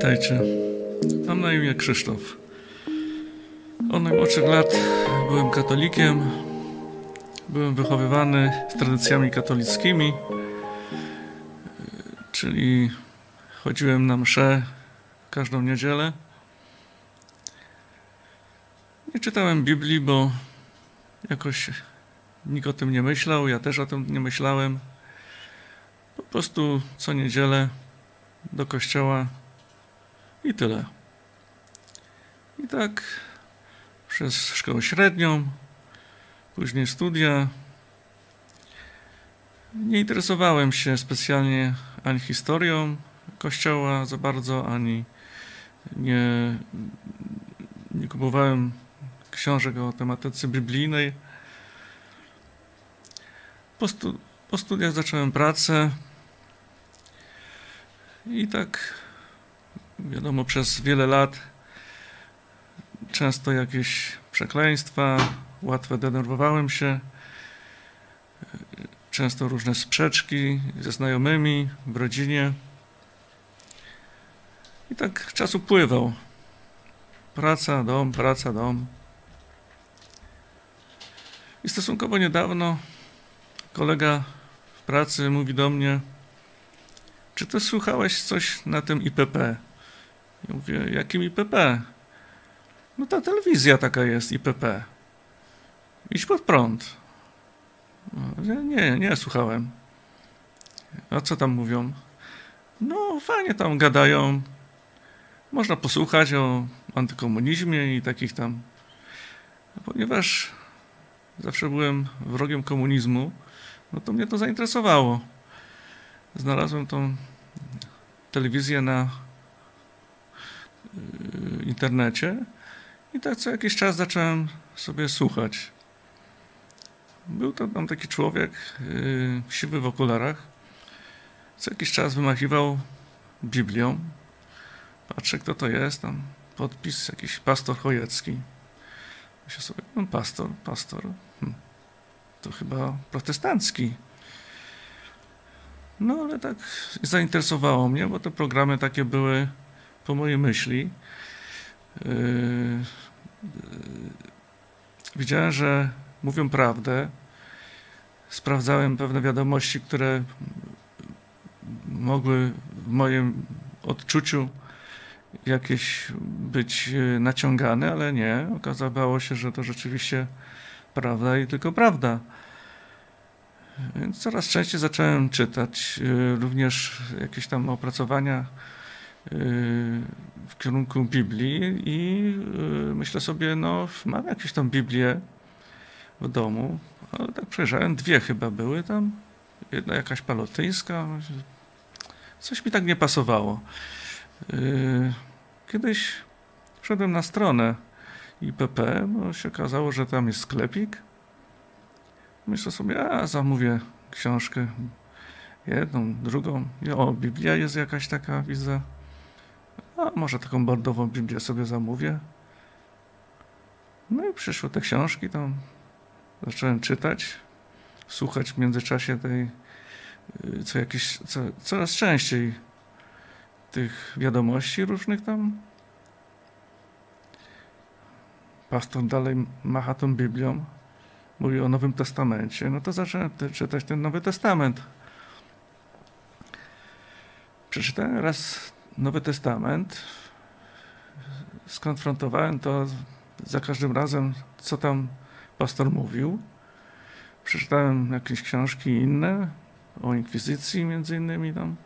Witajcie. Mam na imię Krzysztof. Od najmłodszych lat byłem katolikiem. Byłem wychowywany z tradycjami katolickimi, czyli chodziłem na msze każdą niedzielę. Nie czytałem Biblii, bo jakoś nikt o tym nie myślał, ja też o tym nie myślałem. Po prostu co niedzielę do kościoła i tyle. I tak przez szkołę średnią, później studia. Nie interesowałem się specjalnie ani historią kościoła za bardzo, ani nie, nie kupowałem książek o tematyce biblijnej. Po, stu, po studiach zacząłem pracę i tak, wiadomo, przez wiele lat często jakieś przekleństwa, łatwo denerwowałem się, często różne sprzeczki ze znajomymi w rodzinie. I tak czas upływał. Praca, dom, praca, dom. I stosunkowo niedawno kolega w pracy mówi do mnie, czy ty słuchałeś coś na tym IPP? Ja mówię, jakim IPP? No ta telewizja taka jest, IPP. Idź pod prąd. Nie, nie, słuchałem. A co tam mówią? No, fajnie tam gadają. Można posłuchać o antykomunizmie i takich tam. Ponieważ zawsze byłem wrogiem komunizmu, no to mnie to zainteresowało. Znalazłem tą telewizję na internecie i tak co jakiś czas zacząłem sobie słuchać. Był to tam taki człowiek, yy, siwy w okularach, co jakiś czas wymachiwał Biblią. Patrzę, kto to jest, tam podpis jakiś pastor Chojecki. Myślę sobie, no pastor, pastor, hm, to chyba protestancki. No ale tak zainteresowało mnie, bo te programy takie były po mojej myśli. Yy, yy, widziałem, że mówią prawdę. Sprawdzałem pewne wiadomości, które mogły w moim odczuciu jakieś być yy, naciągane, ale nie. Okazało się, że to rzeczywiście prawda i tylko prawda. Więc coraz częściej zacząłem czytać również jakieś tam opracowania w kierunku Biblii i myślę sobie, no mam jakieś tam Biblię w domu, ale tak przejrzałem, dwie chyba były tam, jedna jakaś palotyńska, coś mi tak nie pasowało. Kiedyś wszedłem na stronę IPP, bo się okazało, że tam jest sklepik. Myślę sobie, a zamówię książkę, jedną, drugą. O, Biblia jest jakaś taka, widzę. A może taką bordową Biblię sobie zamówię. No i przyszły te książki, tam zacząłem czytać, słuchać w międzyczasie tej, y, co jakieś, co, coraz częściej tych wiadomości różnych tam. Pastor dalej macha tą Biblią, mówi o Nowym Testamencie, no to zacząłem czytać ten Nowy Testament. Przeczytałem raz Nowy Testament, skonfrontowałem to za każdym razem, co tam pastor mówił. Przeczytałem jakieś książki inne o inkwizycji, między innymi tam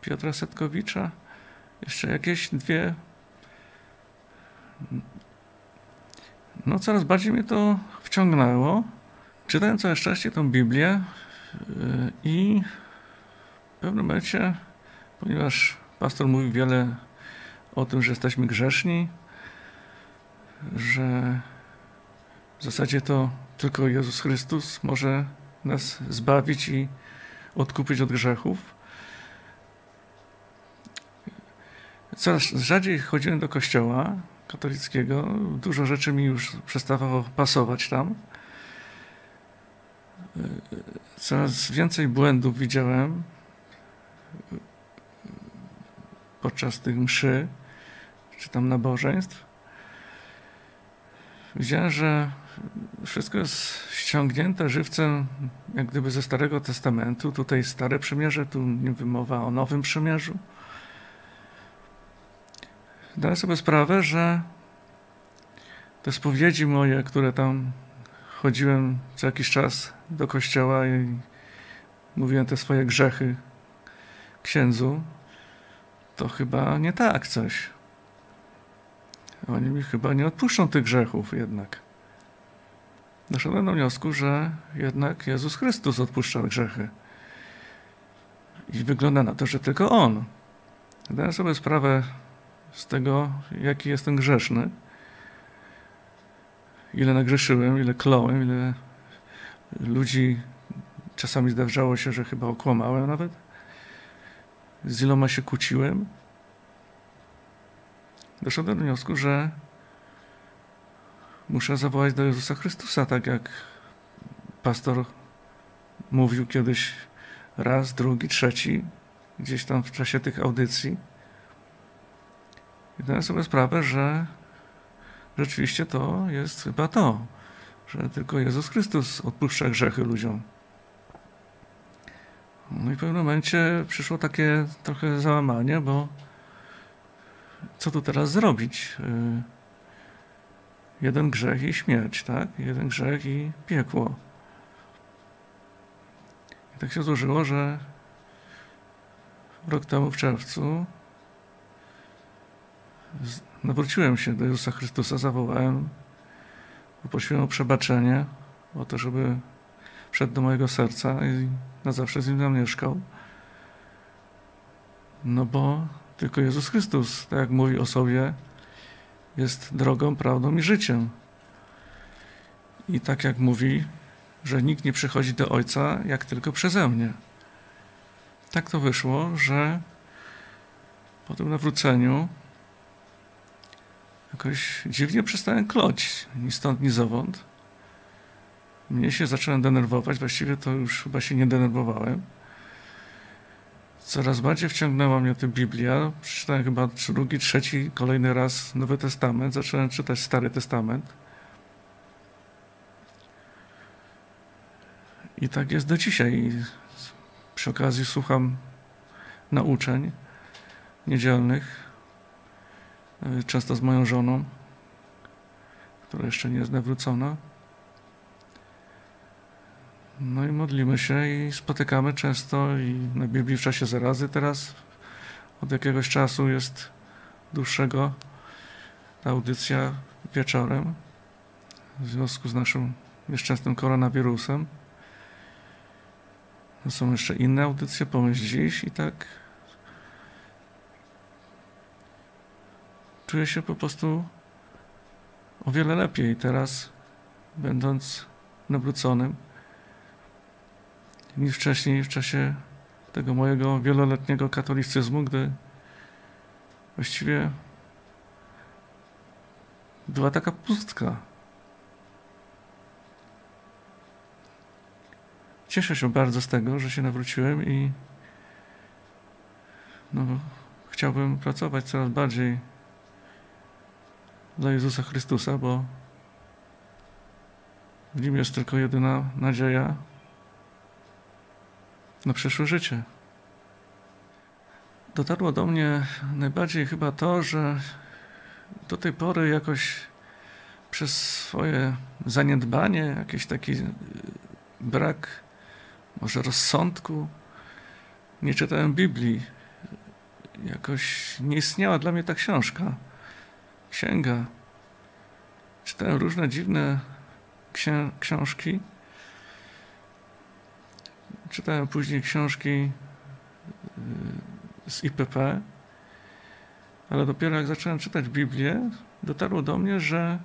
Piotra Setkowicza. Jeszcze jakieś dwie. No, coraz bardziej mnie to wciągnęło. Czytałem coraz częściej tą Biblię yy, i w pewnym momencie, ponieważ pastor mówi wiele o tym, że jesteśmy grzeszni, że w zasadzie to tylko Jezus Chrystus może nas zbawić i odkupić od grzechów. Coraz rzadziej chodziłem do kościoła katolickiego. Dużo rzeczy mi już przestawało pasować tam. Coraz więcej błędów widziałem podczas tych mszy, czy tam nabożeństw, widziałem, że wszystko jest ściągnięte żywcem, jak gdyby ze Starego Testamentu. Tutaj Stare Przymierze, tu nie wymowa o Nowym Przymierzu. Zdaję sobie sprawę, że te spowiedzi moje, które tam chodziłem co jakiś czas do kościoła i mówiłem te swoje grzechy księdzu, to chyba nie tak coś. Oni mi chyba nie odpuszczą tych grzechów jednak. Doszedłem do wniosku, że jednak Jezus Chrystus odpuszcza grzechy. I wygląda na to, że tylko On. Zdaję sobie sprawę z tego, jaki jestem grzeszny. Ile nagrzeszyłem, ile klołem, ile ludzi czasami zdarzało się, że chyba okłamałem nawet. Z iloma się kłóciłem. Doszedłem do wniosku, że muszę zawołać do Jezusa Chrystusa, tak jak pastor mówił kiedyś raz, drugi, trzeci, gdzieś tam w czasie tych audycji. I zdałem sobie sprawę, że rzeczywiście to jest chyba to, że tylko Jezus Chrystus odpuszcza grzechy ludziom. No i w pewnym momencie przyszło takie trochę załamanie, bo co tu teraz zrobić? Y, jeden grzech i śmierć, tak? Jeden grzech i piekło. I tak się złożyło, że rok temu w czerwcu nawróciłem się do Jezusa Chrystusa, zawołałem, poprosiłem o przebaczenie, o to, żeby wszedł do mojego serca i na zawsze z nim zamieszkał. No bo tylko Jezus Chrystus, tak jak mówi o sobie, jest drogą, prawdą i życiem. I tak jak mówi, że nikt nie przychodzi do Ojca, jak tylko przeze mnie. Tak to wyszło, że po tym nawróceniu jakoś dziwnie przestałem kloć, ni stąd, ni zowąd. Mnie się zacząłem denerwować, właściwie to już chyba się nie denerwowałem. Coraz bardziej wciągnęła mnie ta Biblia. Przeczytałem chyba drugi, trzeci, kolejny raz Nowy Testament. Zacząłem czytać Stary Testament. I tak jest do dzisiaj. Przy okazji słucham nauczeń niedzielnych, e, często z moją żoną, która jeszcze nie jest nawrócona. No i modlimy się i spotykamy często i na Biblii w czasie zarazy teraz. Od jakiegoś czasu jest dłuższego ta audycja wieczorem w związku z naszym nieszczęsnym koronawirusem. No są jeszcze inne audycje, pomyśl dziś i tak. Czuję się po prostu o wiele lepiej teraz, będąc nawróconym niż wcześniej w czasie tego mojego wieloletniego katolicyzmu, gdy właściwie była taka pustka. Cieszę się bardzo z tego, że się nawróciłem i no, chciałbym pracować coraz bardziej dla Jezusa Chrystusa, bo w Nim jest tylko jedyna nadzieja na przyszłe życie. Dotarło do mnie najbardziej chyba to, że do tej pory jakoś przez swoje zaniedbanie, jakiś taki brak może rozsądku, nie czytałem Biblii. Jakoś nie istniała dla mnie ta książka, księga. Czytałem różne dziwne książki, Czytałem później książki y, z IPP, ale dopiero jak zacząłem czytać Biblię, dotarło do mnie, że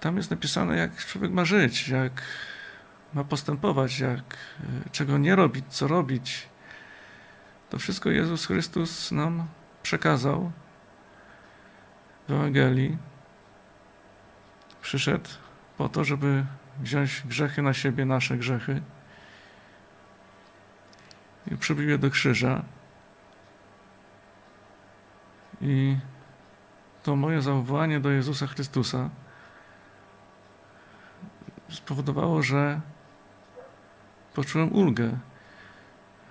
tam jest napisane, jak człowiek ma żyć, jak ma postępować, jak, y, czego nie robić, co robić. To wszystko Jezus Chrystus nam przekazał w Ewangelii. Przyszedł po to, żeby wziąć grzechy na siebie, nasze grzechy i przybił je do krzyża I to moje zawołanie do Jezusa Chrystusa spowodowało, że poczułem ulgę,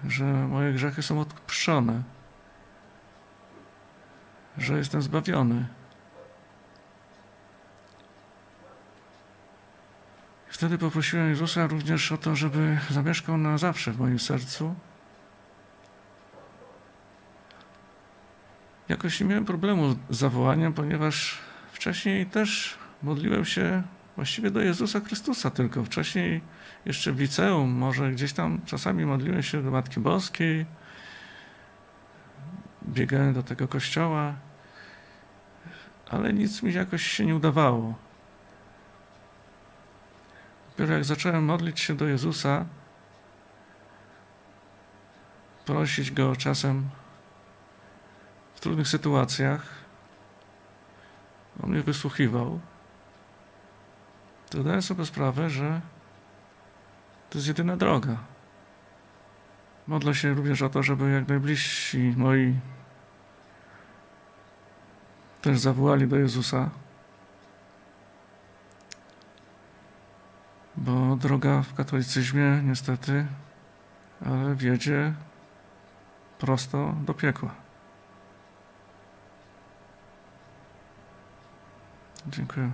że moje grzechy są odpuszczone, że jestem zbawiony. Wtedy poprosiłem Jezusa również o to, żeby zamieszkał na zawsze w moim sercu. Jakoś nie miałem problemu z zawołaniem, ponieważ wcześniej też modliłem się właściwie do Jezusa Chrystusa tylko. Wcześniej jeszcze w liceum, może gdzieś tam czasami modliłem się do Matki Boskiej, biegałem do tego kościoła, ale nic mi jakoś się nie udawało. Dopiero jak zacząłem modlić się do Jezusa, prosić Go czasem w trudnych sytuacjach, On mnie wysłuchiwał, to zdałem sobie sprawę, że to jest jedyna droga. Modlę się również o to, żeby jak najbliżsi moi też zawołali do Jezusa. Bo droga w katolicyzmie niestety, ale wiedzie prosto do piekła. Dziękuję.